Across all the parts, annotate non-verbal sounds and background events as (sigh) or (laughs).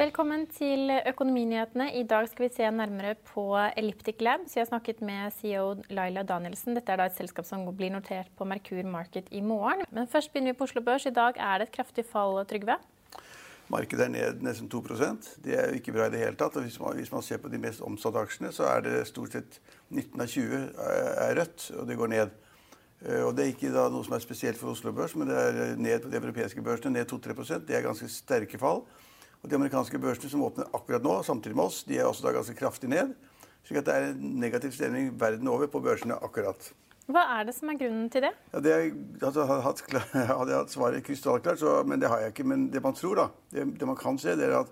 Velkommen til Økonominyhetene. I dag skal vi se nærmere på Elliptic Labs. Vi har snakket med CEO Laila Danielsen. Dette er da et selskap som blir notert på Merkur Market i morgen. Men først begynner vi på Oslo Børs. I dag er det et kraftig fall, Trygve. Markedet er ned nesten 2% Det er jo ikke bra i det hele tatt. Og hvis man, hvis man ser på de mest omsatte aksjene, så er det stort sett 19 av 20 er rødt, og det går ned. Eh, Og Det er ikke noe som er spesielt for Oslo Børs, men det er ned på de europeiske børsene. Ned 2-3% Det er ganske sterke fall. Og De amerikanske børsene som åpner akkurat nå, samtidig med oss, de er også da ganske kraftig ned. slik at det er en negativ stemning verden over på børsene akkurat. Hva er det som er grunnen til det? Ja, det er, altså, (laughs) hadde, jeg hatt, svaret krystallklart, så, men det har jeg ikke. Men det man tror, da, det, det man kan se, det er at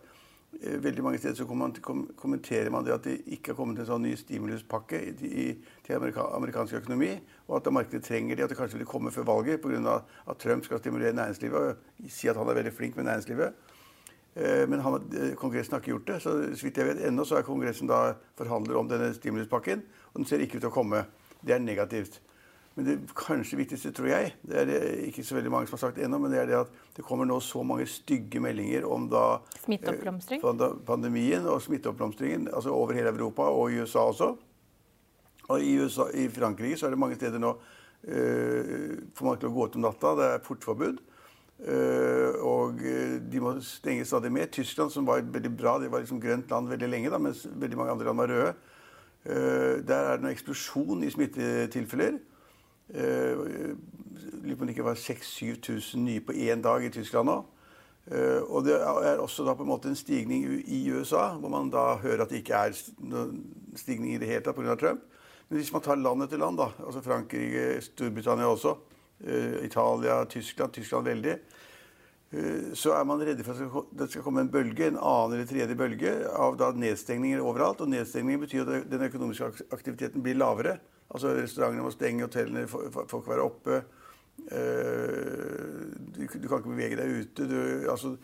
eh, veldig mange steder så kom kom, kommenterer man det at det ikke har kommet en sånn ny stimuluspakke i, i, til amerika, amerikansk økonomi, og at markedet trenger det, at det kanskje vil komme før valget pga. at Trump skal stimulere næringslivet og si at han er veldig flink med næringslivet. Eh, Men han, eh, Kongressen har ikke gjort det. så så vidt jeg vet Ennå så er Kongressen da forhandler om denne stimuluspakken, og den ser ikke ut til å komme. Det er negativt. Men det kanskje viktigste, tror jeg, det er det ikke så veldig mange som har sagt ennå, men det er det at det kommer nå så mange stygge meldinger om da Smitteoppblomstring? eh, pandemien og smitteoppblomstringen altså over hele Europa og i USA også. Og i, USA, i Frankrike så er det mange steder nå uh, får man til å gå ut om natta. Det er portforbud. Eh, og eh, de må stenge stadig mer. Tyskland, som var veldig bra, det var liksom grønt land veldig lenge, da, mens veldig mange andre land var røde. Eh, der er det en eksplosjon i smittetilfeller. Lurer på om det ikke var 6000-7000 nye på én dag i Tyskland nå. Og det er også da på en måte en stigning i- USA, hvor man da hører at det ikke er noen stigning i det hele tatt pga. Trump. Men hvis man tar land etter land, da, altså Frankrike, Storbritannia også, Italia, Tyskland, Tyskland veldig, eh, så er man redde for at det skal komme en bølge, en annen eller tredje bølge av nedstengninger overalt. Og nedstengninger betyr at den økonomiske aktiviteten blir lavere. Altså Restaurantene må stenge, hotellene fo- fo- folk være oppe. eh, du kan ikke bevege deg ute. Du, altså,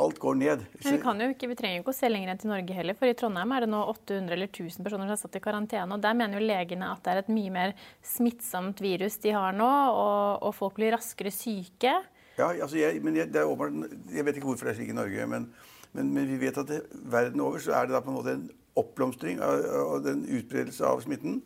alt går ned. Men vi, kan jo ikke, vi trenger ikke å se lenger enn til Norge heller, for i Trondheim er det nå 800 eller 1000 personer som er satt i karantene. og Der mener jo legene at det er et mye mer smittsomt virus de har nå, og, og folk blir raskere syke. Ja, altså jeg, men jeg, det åpenbart, jeg vet ikke hvorfor det er slik i Norge, men, men, men vi vet at det, verden over så er det da på en måte en oppblomstring av, av den utbredelse av smitten.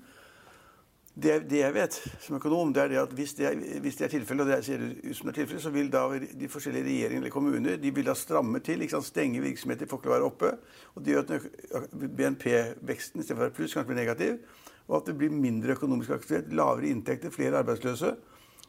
Det, det jeg vet som økonom, det er det at hvis det er, er tilfellet, og det ser ut som det er tilfellet, så vil da de forskjellige regjeringene eller kommuner de vil da stramme til, ikke sant? stenge virksomheter, folk vil være oppe. og Det gjør at BNP-veksten istedenfor å være pluss, kanskje blir negativ. Og at det blir mindre økonomisk aktivitet, lavere inntekter, flere arbeidsløse.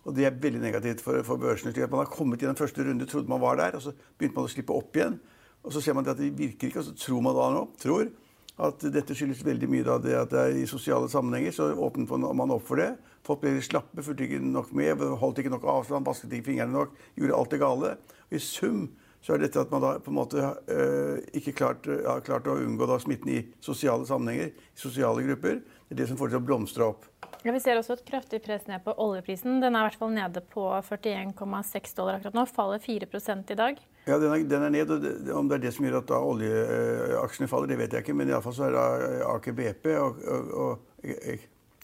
Og det er veldig negativt for, for børsene. slik at Man har kommet i den første runde, trodde man var der, og så begynte man å slippe opp igjen. Og så ser man at det virker ikke, og så tror man da nå, tror, at dette skyldes veldig mye av det at det er i sosiale sammenhenger. Så åpnet man opp for det. Folk ble slappe, fulgte ikke nok med, holdt ikke nok avstand, vasket ikke fingrene nok, gjorde alt det gale. Og I sum så er dette at man da på en måte øh, ikke klart, har klart å unngå da smitten i sosiale sammenhenger, i sosiale grupper. Det er det som får det til å blomstre opp. Ja, vi ser også et kraftig press ned på oljeprisen. Den er i hvert fall nede på 41,6 dollar akkurat nå. Faller 4% i dag. Ja, den er, den er ned. og det, Om det er det som gjør at da oljeaksjene faller, det vet jeg ikke. Men iallfall så er da Aker BP og, og, og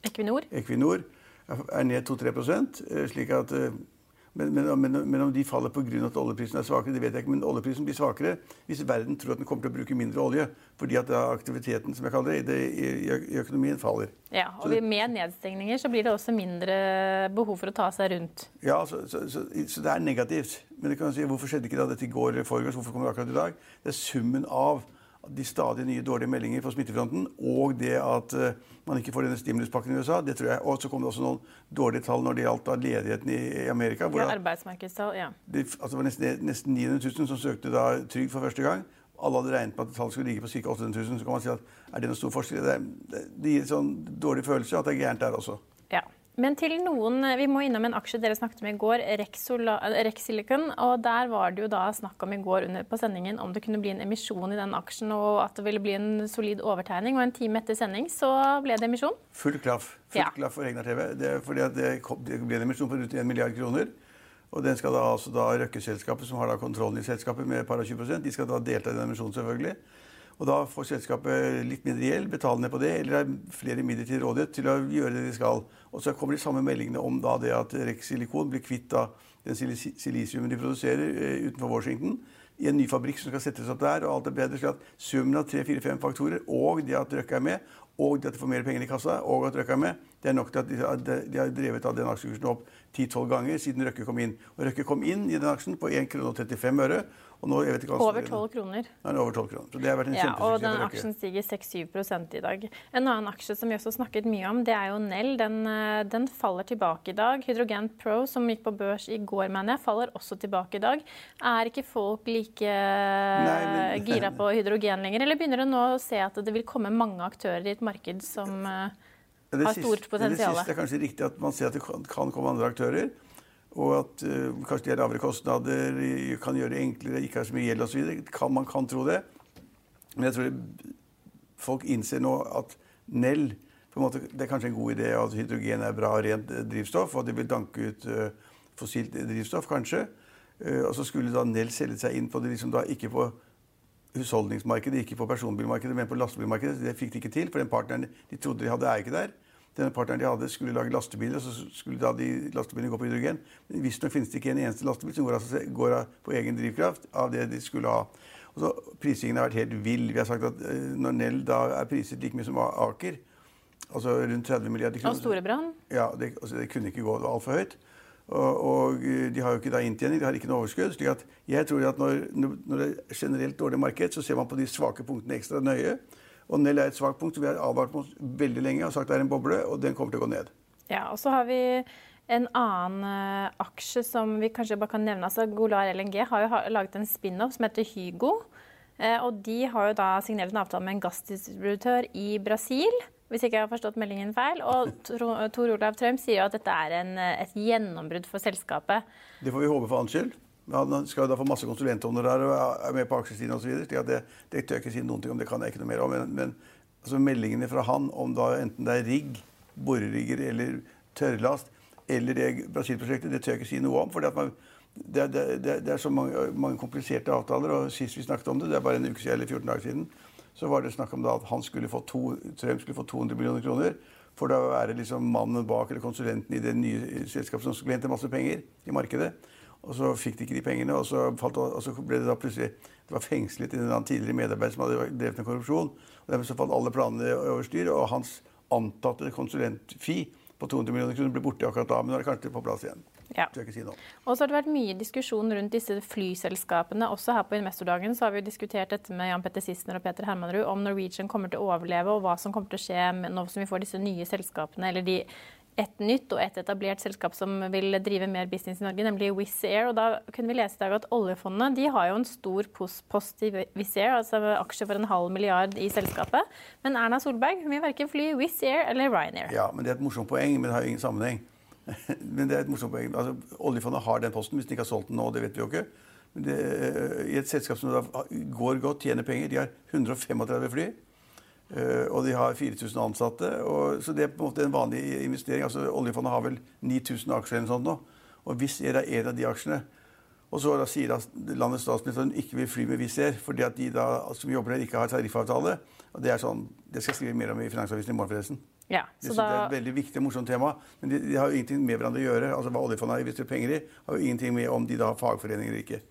Equinor. Equinor er ned 2-3 slik at eh, Men, men, men, men om de faller pga. at oljeprisen er svakere, det vet jeg ikke. Men oljeprisen blir svakere hvis verden tror at den kommer til å bruke mindre olje. Fordi at aktiviteten som jeg kaller det, det i, i økonomien faller. Ja, og det- Med nedstengninger så blir det også mindre behov for å ta seg rundt. Ja, så, så, så, så det er negativt. Men det kan si, hvorfor skjedde ikke da dette i går eller foregårs? Hvorfor kommer det akkurat i dag? Det er summen av de stadig nye dårlige meldinger på smittefronten og det at eh, man ikke får denne stimuluspakken i USA. det tror jeg. Og så kom det også noen dårlige tall når det gjaldt ledigheten i, Amerika. hvor Ja, arbeidsmarkedstall, ja. det, altså det var nesten, nesten 900 000 som søkte da trygd for første gang. Alle hadde regnet med at tallet skulle ligge på ca. 800 000. Så kan man si at er det noen stor forskjell? Det, det, det gir en sånn dårlig følelse at det er gærent der også. Men til noen, vi må innom en aksje dere snakket om i går, Rexilicon. og Der var det jo da snakk om i går under, på sendingen om det kunne bli en emisjon i den aksjen, og at det ville bli en solid overtegning. Og en time etter sending så ble det emisjon. Full klaff. Full Ja. klaff for Egnar TV. Det fordi det, kom, det ble en emisjon på rundt 1 milliard kroner. Og den skal da altså da Røkke-selskapet, som har da kontrollen i selskapet med et par og 20 de skal da delta i den emisjonen, selvfølgelig. Og da får selskapet litt mindre gjeld, betaler ned på det, eller har flere midler til rådighet til å gjøre det de skal. Og så kommer de samme meldingene om da det at Rex Silikon blir kvitt av den silisiumen de produserer eh, utenfor Washington, i en ny fabrikk som skal settes opp der. og alt er bedre, slik at Summen av tre, fire, fem faktorer og det at Røkke er med, og det at de får mer penger i kassa, og at Røkke er med, det er nok til at de de har drevet av den aksjekursen opp 10-12 ganger siden Røkke kom inn. Og Røkke kom inn i den aksjen på 1 krone og 35 øre. Og nå, Over 12 kroner. Nei, er over 12 kroner. Så det har vært en Ja, og den aksjen stiger 6-7 i dag. En annen aksje som vi også snakket mye om, det er jo Nell. Den, eh, den faller tilbake i dag. Hydrogen Pro, som gikk på børs i går, mener jeg, faller også tilbake i dag. Er ikke folk like men- gira på hydrogen lenger, eller begynner du nå å se at det vil komme mange aktører i et marked som eh, Ja, det har siste- stort potensial? Det siste er kanskje riktig at man ser at det kan, kan komme andre aktører. Og at uh, kanskje de har lavere kostnader, kan gjøre det enklere, ikke har så mye gjeld osv. Man kan tro det. Men jeg tror det, folk innser nå at Nell måte, Det er kanskje en god idé at hydrogen er bra og rent eh, drivstoff, og at de vil danke ut uh, fossilt drivstoff, kanskje. Uh, og så skulle da Nell selge seg inn på det liksom da ikke på husholdningsmarkedet, ikke på personbilmarkedet, men på lastebilmarkedet. Det fikk de ikke til, for den partneren de trodde de hadde, er ikke der. Denne partneren de hadde, skulle lage lastebiler, og så skulle da de lastebilene gå på hydrogen. Men visstnok finnes det ikke en eneste lastebil som går, altså, går på egen drivkraft av det de skulle ha. Og så Prisingen har vært helt vill. Vi har sagt at eh, når Nell da er priset like mye som Aker, altså rundt 30 milliarder kroner Og Storebrand? ja, det, altså, det kunne ikke gå altfor høyt. Og, og eh, de har jo ikke da inntjening, de har ikke noe overskudd. slik at jeg tror at når, når det er generelt dårlig marked, så ser man på de svake punktene ekstra nøye. Og Nell er et svakt punkt som vi har advart mot veldig lenge og sagt det er en boble, og den kommer til å gå ned. Ja, og så har vi en annen eh, aksje som vi kanskje bare kan nevne. altså Golar LNG har jo laget en spin-off som heter Hygo. Eh, og de har jo da signert en avtale med en gassdistributør i Brasil. Hvis ikke jeg har forstått meldingen feil. Og Tor Olav Trøim sier jo at dette er en, eh, et gjennombrudd for selskapet. Det får vi håpe for hans skyld. Han skal jo da få masse konsulenthonorar og er med på aksjesiden osv. Det, det tør jeg ikke si noen ting om, det kan jeg ikke noe mer om. Men, men altså meldingene fra han om da enten det er rigg, borerigger eller tørrlast, eller det Brasil-prosjektet, det tør jeg ikke si noe om. For det, det, det, det er så mange, mange kompliserte avtaler. og Sist vi snakket om det, det er bare en uke siden eller 14 dager siden, så var det snakk om at han skulle få to, Trump skulle få 200 millioner kroner for da å være liksom mannen bak eller konsulenten i det nye selskapet som skulle hente masse penger i markedet. Og så fikk de ikke de pengene, og så, falt, og så ble det da plutselig det var fengslet en annen tidligere medarbeider som hadde drevet med korrupsjon. og Dermed så falt alle planene over styr, og hans antatte konsulentfi på 200 millioner kroner ble borte akkurat da. Men nå er det kanskje på plass igjen. Ja. Si. Og så har det vært mye diskusjon rundt disse flyselskapene. Også her på investordagen så har vi jo diskutert dette med Jan Petter Sissener og Peter Hermanrud om Norwegian kommer til å overleve, og hva som kommer til å skje nå som vi får disse nye selskapene, eller de et nytt og et etablert selskap som vil drive mer business i Norge, nemlig Wizz Air. Og da kunne vi lese i dag at oljefondet de har jo en stor post i Wizz Air, altså aksjer for en halv milliard i selskapet. Men Erna Solberg vil verken fly Wizz Air eller Ryanair. Ja, men Det er et morsomt poeng, men det har ingen sammenheng. (laughs) men det er et morsomt poeng. Altså, Oljefondet har den posten hvis de ikke har solgt den nå. det vet vi jo ikke. Men det, I et selskap som går godt, tjener penger De har 135 fly. Eh, Og de har 4000 ansatte. Og, så det er på en måte en vanlig investering. Altså, Oljefondet har vel 9000 aksjer eller sånt nå. Og Wizz Air er en av de aksjene. Og så da sier da landets statsminister at hun ikke vil fly med Wizz Air fordi at de da, som jobber der, ikke har tariffavtale. Og Det er sånn, det skal jeg skrive mer om i Finansavisen i morgen, forresten. Ja, Det, så synes jeg er et veldig viktig og morsomt tema, men de, de har jo ingenting med hverandre å gjøre. Altså Hva oljefondet har investert penger i, har jo ingenting med om de da har fagforeninger eller ikke.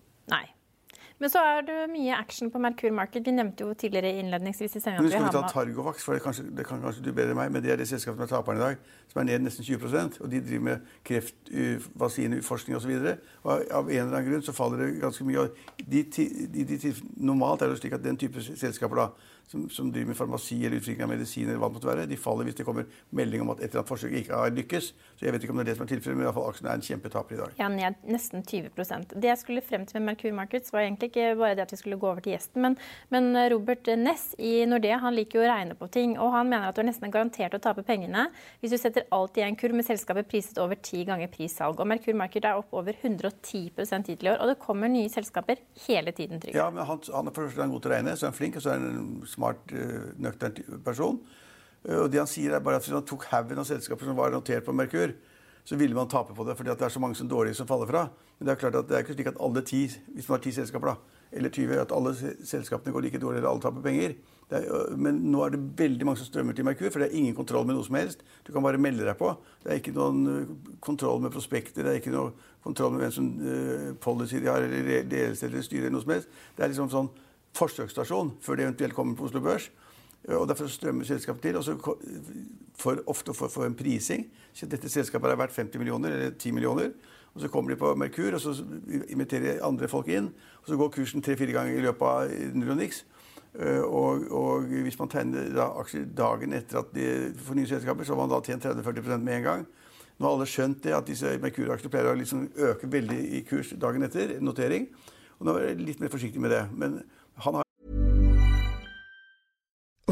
Men så er det mye action på Merkur Market. Vi nevnte jo tidligere innledningsvis i sendinga at skal vi vi ta Targovax, for det, kanskje, det kan kanskje du bedre enn meg, men det er det selskapet som er taperen i dag, som er ned nesten 20% og de driver med kreftvaksineforskning osv. Av en eller annen grunn så faller det ganske mye. De, de, de, normalt er det jo slik at den type selskaper da, som, som driver med farmasi eller utvikling av medisin, eller hva det måtte være, de faller hvis det kommer melding om at et eller annet forsøk ikke har lykkes. Så jeg vet ikke om det er det som er tilfellet, men i hvert fall aksjen er en kjempetaper i dag. Ja, ned nesten 20% Det jeg skulle frem til med Merkur Markets, var egentlig ikke bare det at vi skulle gå over til gjesten, men, men Robert Ness i Nordea han liker jo å regne på ting, og han mener at du er nesten garantert å tape pengene hvis du setter alt i en kurv med selskapet priset over ti ganger prissalg. Og Merkur Market er opp over 110 hittil i år, og det kommer nye selskaper hele tiden. Trygve. Ja, men han, han er for første gang god til å regne, så er han flink, og så er han smart, uh, nøktern person. Eh, og det han sier er bare at Hvis han tok haugen av selskaper som var notert på Merkur, så ville man tape på det, fordi det er så mange som dårlige som faller fra. Men det er klart at det er ikke slik at alle ti, hvis man har ti selskaper, da, eller 20, at alle selskapene går like dårlig, eller alle taper penger. Er, øh, men nå er det veldig mange som strømmer til Merkur, for det er ingen kontroll med noe som helst. Du kan bare melde deg på. Det er ikke noen øh, kontroll med prospekter, det er ikke noen kontroll med hvem som uh, policy de har, eller ledelse eller styre, eller noe som helst. Det er liksom sånn forsøksstasjon før de eventuelt kommer på Oslo Børs. Eh, Og Derfor strømmer selskapet til, og så for ofte for, for en prising. Så dette selskapet er verdt 50 millioner, eller 10 millioner. Og Så kommer de på Merkur, og så inviterer andre folk inn. Og så går kursen tre-fire ganger i løpet av null og niks. Eh, Og, og hvis man tegner da aksjer dagen etter at de får nye selskaper, så har man da tjent 30-40% med en gang. Nå har alle skjønt det, at disse Merkur-aksjene pleier å liksom øke veldig i kurs dagen etter notering. Og nå er jeg litt mer forsiktig med det. Men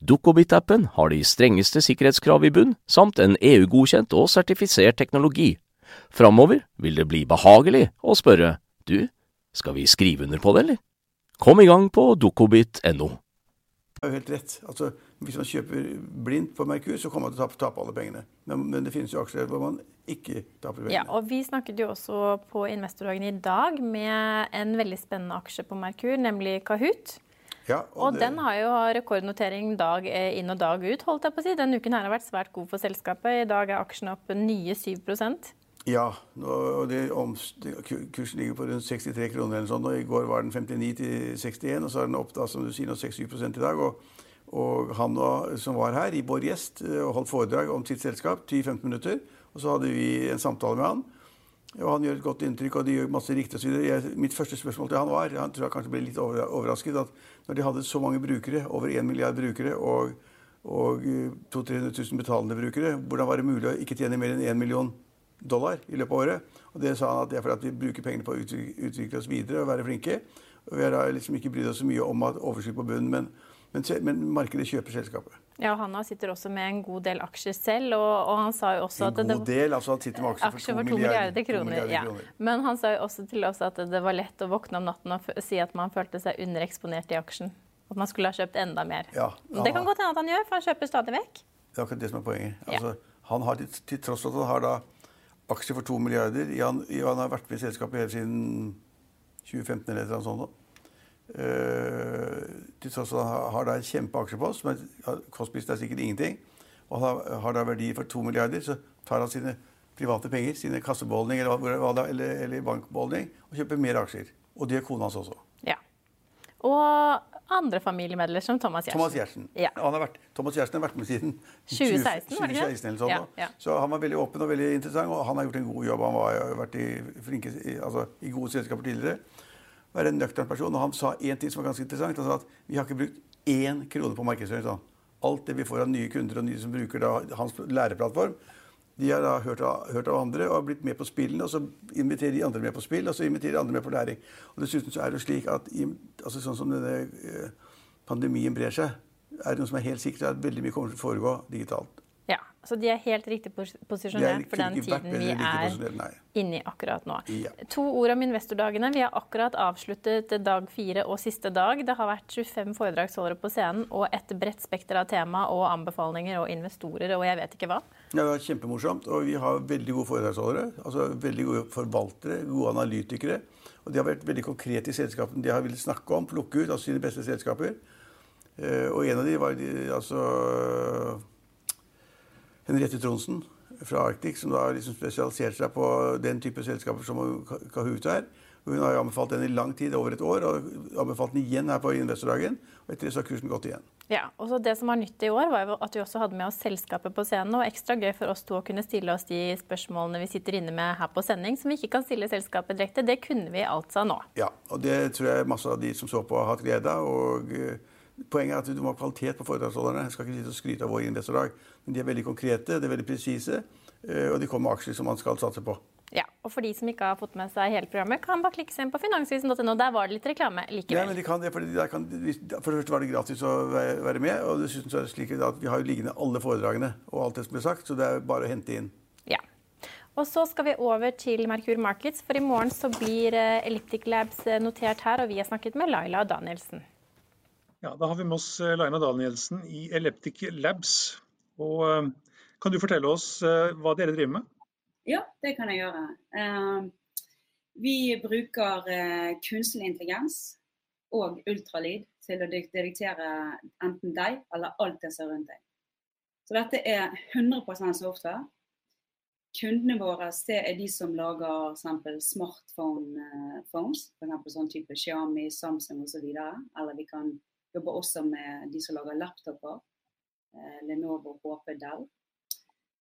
Dukkobit-appen har de strengeste sikkerhetskrav i bunn, samt en EU-godkjent og sertifisert teknologi. Framover vil det bli behagelig å spørre du, skal vi skrive under på det, eller? Kom i gang på dukkobit.no. er jo helt rett. Altså, hvis man kjøper blindt på Merkur, så kommer man til å tape, tape alle pengene. Men, men det finnes jo aksjer hvor man ikke taper pengene. Ja, og Vi snakket jo også på investordagen i dag med en veldig spennende aksje på Merkur, nemlig Kahoot. Ja, Og det- den har jo rekordnotering dag eh, inn og dag ut, holdt jeg på å si. Denne uken her har vært svært god for selskapet. I dag er aksjen opp nye 7 Ja, og kursen ligger på rundt 63 kroner eller sånn, og i går var den 59 til 61, og så er den opp da, som du sier, nå 6-7 i dag. Og, og han og, som var her, i gjest, eh, og holdt foredrag om sitt selskap, 10-15 minutter, og så hadde vi en samtale med han. Og han gjør et godt inntrykk, og de gjør masse riktig osv. Mitt første spørsmål til han var Han tror jeg kanskje ble litt overrasket at når de hadde så mange brukere, over 1 milliard brukere, og, og 200 000-300 000 betalende brukere, hvordan var det mulig å ikke tjene mer enn 1 million dollar i løpet av året? Og det sa han at det er fordi at vi bruker pengene på å utvikle, oss videre og være flinke. Og vi har liksom ikke brydd oss så mye om at overskudd på bunnen, men, men, men markedet kjøper selskapet. Ja, han sitter også med en god del aksjer selv, og, og han sa jo også En at det, god del, altså han sitter med aksjer aksjer for 2 milliarder, kroner. to milliarder ja. kroner. Men han sa jo også til oss at det var lett å våkne om natten og si at man følte seg undereksponert i aksjen. At man skulle ha kjøpt enda mer. Ja, det kan han- godt hende at han gjør, for han kjøper stadig vekk. Det er akkurat det som er poenget. Altså, han har til, tross for at han har da aksjer for to milliarder. og han har vært med i selskapet helt siden 2015 eller et eller annet sånt. Da. for at også har da en kjempeaksjepost, men kostprisen er sikkert ingenting. Og har, har da verdi for to milliarder, så tar han sine private penger, sine kassebeholdning eller, eller, eller bankbeholdning, og kjøper mer aksjer. Og det gjør kona hans også. Ja. Og andre familiemedlemmer som Thomas Giertsen. Thomas Giertsen. Ja. har vært, Thomas Giertsen har vært med siden 2016, 20, 2016 eller sånn. Ja, ja. Så han var veldig åpen og veldig interessant, og han har gjort en god jobb. Han har vært i, flinke, altså, i gode selskaper tidligere. Være en nøktern person. Og han sa én ting som var ganske interessant. Han sa at vi har ikke brukt én krone på markedsføring. Sånn. Alt det vi får av nye kunder og nye som bruker da, hans læreplattform, de har da hørt av, hørt av, andre og har blitt med på spillene. Og så inviterer de andre med på spill, og så inviterer de andre med på læring. Og Dessuten så er det jo slik at altså sånn som denne eh, pandemien brer seg, er det noe som er helt sikkert, at veldig mye kommer til å foregå digitalt. Ja, Så de er helt riktig posisjonert for den tiden vi er inni akkurat nå. Ja. To ord om investordagene. Vi har akkurat avsluttet dag fire og siste dag. Det har vært 25 foredragsholdere på scenen og et bredt spekter av tema og anbefalinger og investorer og jeg vet ikke hva. Ja, det var kjempemorsomt. Og vi har veldig gode foredragsholdere. altså Veldig gode forvaltere, gode analytikere. Og de har vært veldig konkrete i selskapene de har villet snakke om, plukke ut altså sine beste selskaper. Eh, og en av de var altså Henriette Tronsen fra Arctic, som da liksom spesialiserte seg på den type selskaper som Kahoot er. Hun har jo anbefalt den i lang tid, over et år, og anbefalt den igjen her på investordagen. Og etter det så har kursen gått igjen. Ja, og så Det som var nytt i år, var jo at vi også hadde med oss selskapet på scenen. Og ekstra gøy for oss to å kunne stille oss de spørsmålene vi sitter inne med her på sending, som vi ikke kan stille selskapet direkte. Det kunne vi altså nå. Ja, og det tror jeg masse av de som så på, har hatt glede av. og eh, Poenget er at du må ha kvalitet på foredragsholderne. Jeg skal ikke sitte og skryte av vår investordag, men de er veldig konkrete, de er veldig presise, eh, og de kommer med aksjer som man skal satse på. Ja, og For de som ikke har fått med seg hele programmet, kan bare klikke seg inn på finansvisen.no. Der var det litt reklame likevel. Ja, men de kan det, for, de kan, for det første var det gratis å være med. Og dessuten så er det slik at vi har jo liggende alle foredragene og alt det som ble sagt, så det er bare å hente inn. Ja. Og så skal vi over til Merkur Markets, for i morgen så blir eh, Elliptic Labs eh, notert her, og vi har snakket med Laila Danielsen. Ja, Da har vi med oss eh, Laina Danielsen i Eleptic Labs. Og eh, kan du fortelle oss eh, hva dere driver med? Ja, det kan jeg gjøre. Vi bruker kunstig intelligens og ultralyd til å detektere enten deg eller alt det som er rundt deg. Så dette er 100% software. Kundene våre er de som lager smartphone-phones, f.eks. sånn type Xiaomi, Samsung osv. Eller vi kan Jobber også med de som lager laptoper. Eh, Lenovo, HP, Dell.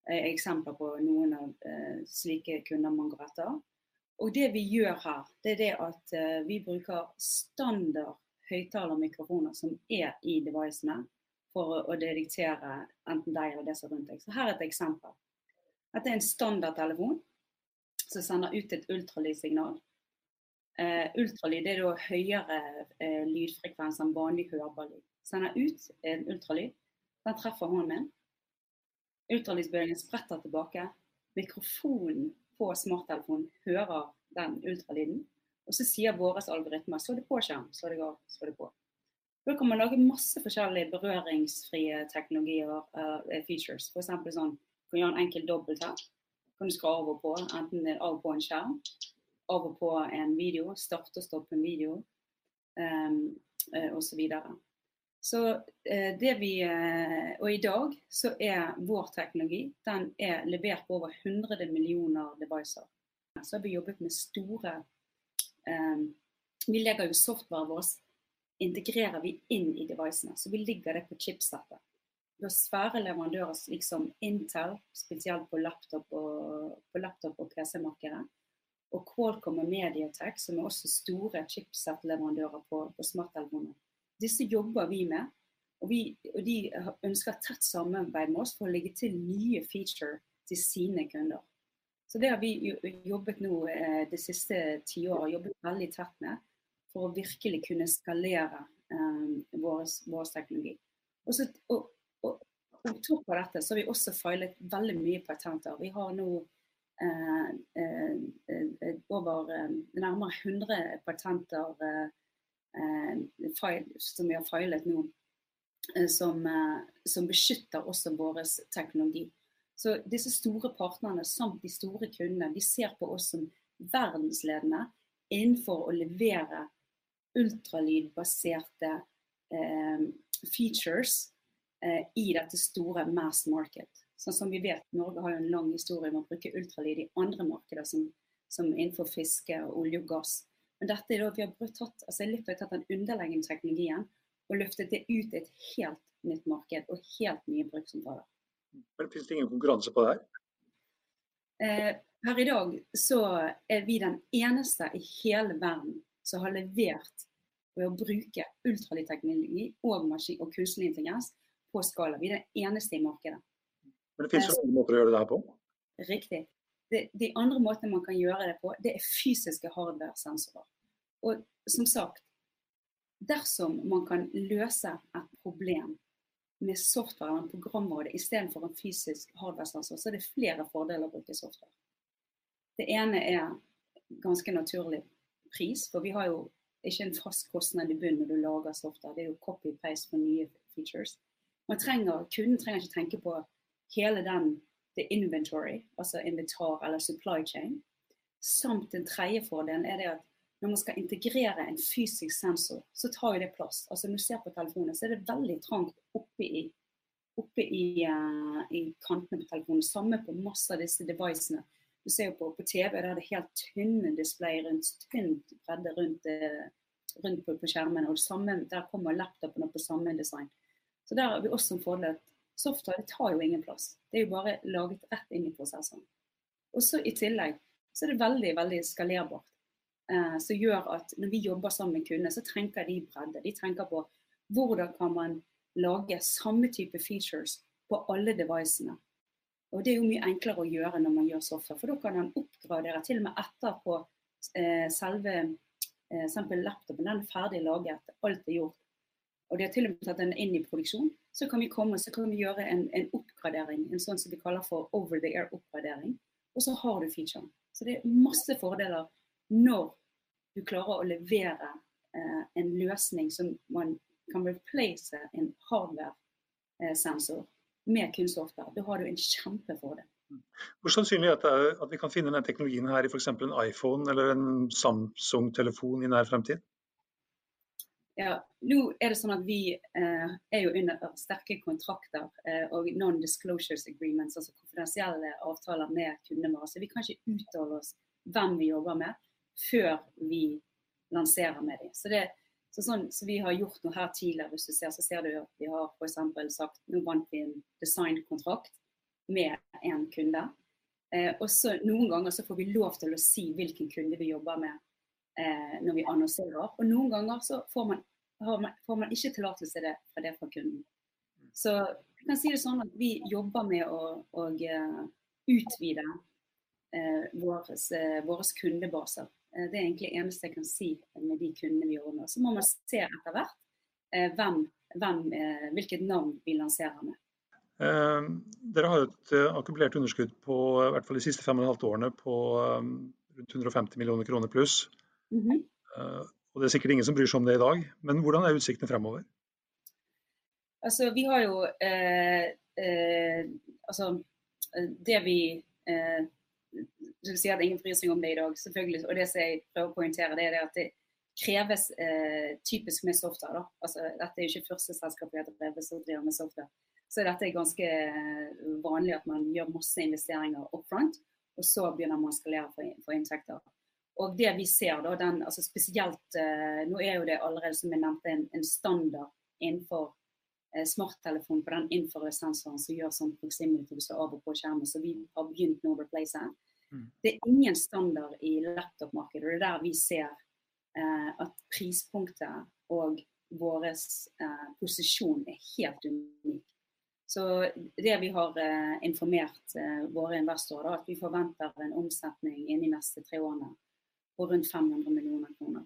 Er eksempler på noen av eh, slike kunder man går etter. Og det vi gjør her, det er det at vi bruker standard høyttalermikrofoner som er i devicene, for å dediktere enten deg eller det som er rundt deg. Så her er et eksempel. Dette er en standardtelefon som sender ut et ultralydsignal Uh, ultralyd er da høyere uh, lydfrekvens enn vanlig hørbar lyd. Sender ut en ultralyd. Den treffer hånden min. Ultralydsbølgen spretter tilbake. Mikrofonen på smarttelefonen hører den ultralyden. Og så sier våre algoritmer slå det på skjerm, slå det av, slå det på. Da kan man lage masse forskjellige berøringsfrie teknologier, uh, features. F.eks. sånn, du kan gjøre en enkel dobbelt her. Kan du skru av og på, enten av og på en skjerm av og på en video, starte og stoppe en video um, uh, osv. Så, videre. uh, det vi uh, Og i dag så er vår teknologi den er levert på over 100 millioner devices. Så har vi jobbet med store um, Vi legger jo softwaren vår integrerer vi inn i devicene. Så vi ligger det på chipsettet. Vi har svære leverandører som som Intel, spesielt på laptop og, på laptop og PC-markedet og Qualcomm og Mediatek, som er også store chipset-leverandører på, på smarttelefoner. Disse jobber vi med, og, vi, og, de ønsker tett samarbeid med oss for å legge til nye feature til sine kunder. Så Det har vi jobbet nå eh, det siste tiåret, jobbet veldig tett med for å virkelig kunne skalere um, vår, vår, teknologi. Og, så, og, og, og på dette så har vi også feilet veldig mye patenter. Vi har nå over nærmere 100 patenter som vi har filet nå, som, som beskytter også vår teknologi. Så disse store partnerne samt de store kundene de ser på oss som verdensledende innenfor å levere ultralydbaserte eh, features eh, i dette store mass market. Sånn som vi vet, Norge har jo en lang historie med å bruke ultralyd i andre markeder, som, som innenfor fiske, olje og gass. Men dette er da vi har tatt, altså litt har tatt den underliggende teknologien og løftet det ut i et helt nytt marked og helt nye bruksområder. Men Finnes det ingen konkurranse på det her? Eh, per i dag så er vi den eneste i hele verden som har levert ved å bruke ultralydteknologi og, og kunstig intelligens på skala. Vi er den eneste i markedet. Men det finnes jo andre måter å gjøre det her på? Riktig det, de andre måtene man kan gjøre det på, det er fysiske hardware-sensorer. Og som sagt, dersom man kan løse et problem med software eller programvare istedenfor en fysisk hardware-sensor, så er det flere fordeler å bruke software. Det ene er ganske naturlig pris, for vi har jo ikke en fast kostnad i bunnen når du lager software. Det er jo copy-paste for nye features. Man trenger, Kunden trenger ikke tenke på hele den the inventory, altså inventar eller supply chain. Samt den tredje fordelen er det at når man skal integrere en fysisk sensor, så tar jo det plass. Altså Når du ser på telefonen, så er det veldig trangt oppe i, oppe i, uh, i kantene på telefonen. Samme på masse av disse devicene. Du ser jo på, på TV, der er det helt tynne display rundt, tynt bredde rundt, uh, rundt på, på, skjermene. Og samme, der kommer laptopen på samme design. Så der har vi også en fordel at Software tar jo ingen plass. Det er jo bare laget rett inn i prosessene. Og så I tillegg så er det veldig veldig skalerbart. Eh, som gjør at når vi jobber sammen med kundene, så tenker de bredde. De tenker på hvordan kan man lage samme type features på alle devicene. Og Det er jo mye enklere å gjøre når man gjør software, for da kan man oppgradere til og med etterpå eh, selve eh, laptopen. Den er ferdig laget, alt er gjort og de har til og med tatt den inn i produksjon, så kan vi komme så kan vi gjøre en, en oppgradering, en sånn som vi kaller for over the air-oppgradering. Og så har du featuren. Så det er masse fordeler når du klarer å levere eh, en løsning som man kan replace en hardware-sensor med kunstsoftware. Da har du en kjempefordel. Hvor sannsynlig er det at vi kan finne denne teknologien her i f.eks. en iPhone eller en Samsung-telefon i nær fremtid? Ja, nå er det sånn at Vi eh, er jo under sterke kontrakter eh, og non-disclosures agreements, altså konfidensielle avtaler med kundene våre. Så vi kan ikke uttale oss hvem vi jobber med, før vi lanserer med dem. Så, det, så, sånn, så vi har gjort noe her tidligere. Hvis du ser, så ser du at vi har for sagt nå vant vi en designkontrakt med en kunde. Eh, og så Noen ganger så får vi lov til å si hvilken kunde vi jobber med eh, når vi annonserer. Og noen ganger så får man man, får man ikke tillatelse det, fra det fra kunden. Så jeg kan si det sånn at vi jobber med å, å uh, utvide uh, våre kundebaser. Uh, det er egentlig det eneste jeg kan si med de kundene vi jobber med. Så må man se etter hvert hvem, hvem, hvilket navn vi lanserer med. dere har jo et akkumulert underskudd på i hvert fall de siste fem og et halvt årene på rundt 150 millioner kroner pluss. Mm -hmm. Og Det er sikkert ingen som bryr seg om det i dag, men hvordan er utsiktene fremover? Altså, vi har jo eh, eh, altså, det vi eh, Du sier at ingen bryr seg om det i dag, selvfølgelig. Og det som jeg prøver å poengtere, det er at det kreves eh, typisk med software. Altså, dette er jo ikke første selskap jeg drevet som driver med software. Så dette er ganske eh, vanlig at man gjør masse investeringer up front, og så begynner man å skalere for, for inntekter. Og det vi ser da, den, altså spesielt eh, Nå er jo det allerede som jeg nevnte en, en standard innenfor eh, smarttelefon på den infrarødsensoren som gjør sånn proximity du av og på skjermen. Så vi har begynt nå å replace den. Mm. Det er ingen standard i laptop-markedet. og Det er der vi ser eh, at prispunktet og vår eh, posisjon er helt unik. Så det vi har eh, informert eh, våre investorer, da, at vi forventer en omsetning innen de neste tre årene på rundt 500 millioner kroner.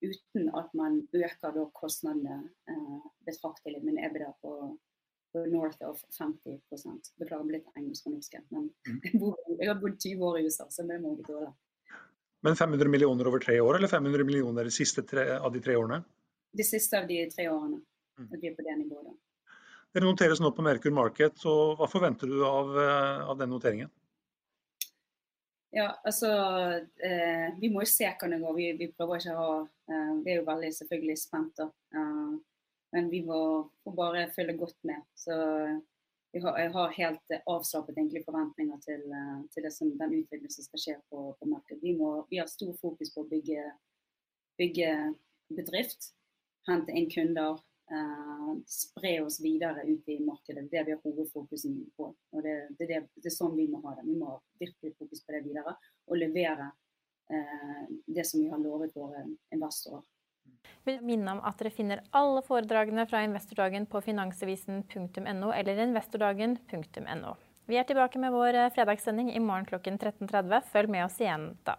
Uten at man øker da kostnadene eh, betraktelig Men en EBITDA på, på, north of 50 Beklager blitt engelsk og norsk, men mm. (laughs) jeg, bor, jeg, har bodd 20 år i USA, så det må vi tåle. Men 500 millioner over tre år, eller 500 millioner de siste tre, av de tre årene? De siste av de tre årene. Mm. Vi er på det nivået. Dere noteres nå på Merkur Market, og hva forventer du av, av den noteringen? Ja, altså eh, Vi må jo se hvordan det går. Vi, vi prøver ikke å ha eh, Vi er jo veldig selvfølgelig spent, da. Eh, men vi må, må, bare følge godt med. Så har, jeg har helt avslappet egentlig forventninger til, til som, den utviklingen som skal skje på, på markedet. Vi, må, vi, har stor fokus på å bygge, bygge bedrift, hente inn kunder, uh, spre oss videre ut i markedet. Det er det vi har hovedfokusen på. Og det, det, det, det, er sånn vi må ha det. Vi må ha virkelig fokus på det videre og levere eh, det som vi har lovet våre investorer. Jeg vil minne om at dere finner alle foredragene fra Investordagen på finansavisen.no eller investordagen.no. Vi er tilbake med vår eh, fredagssending i morgen klokken 13.30. Følg med oss igjen da.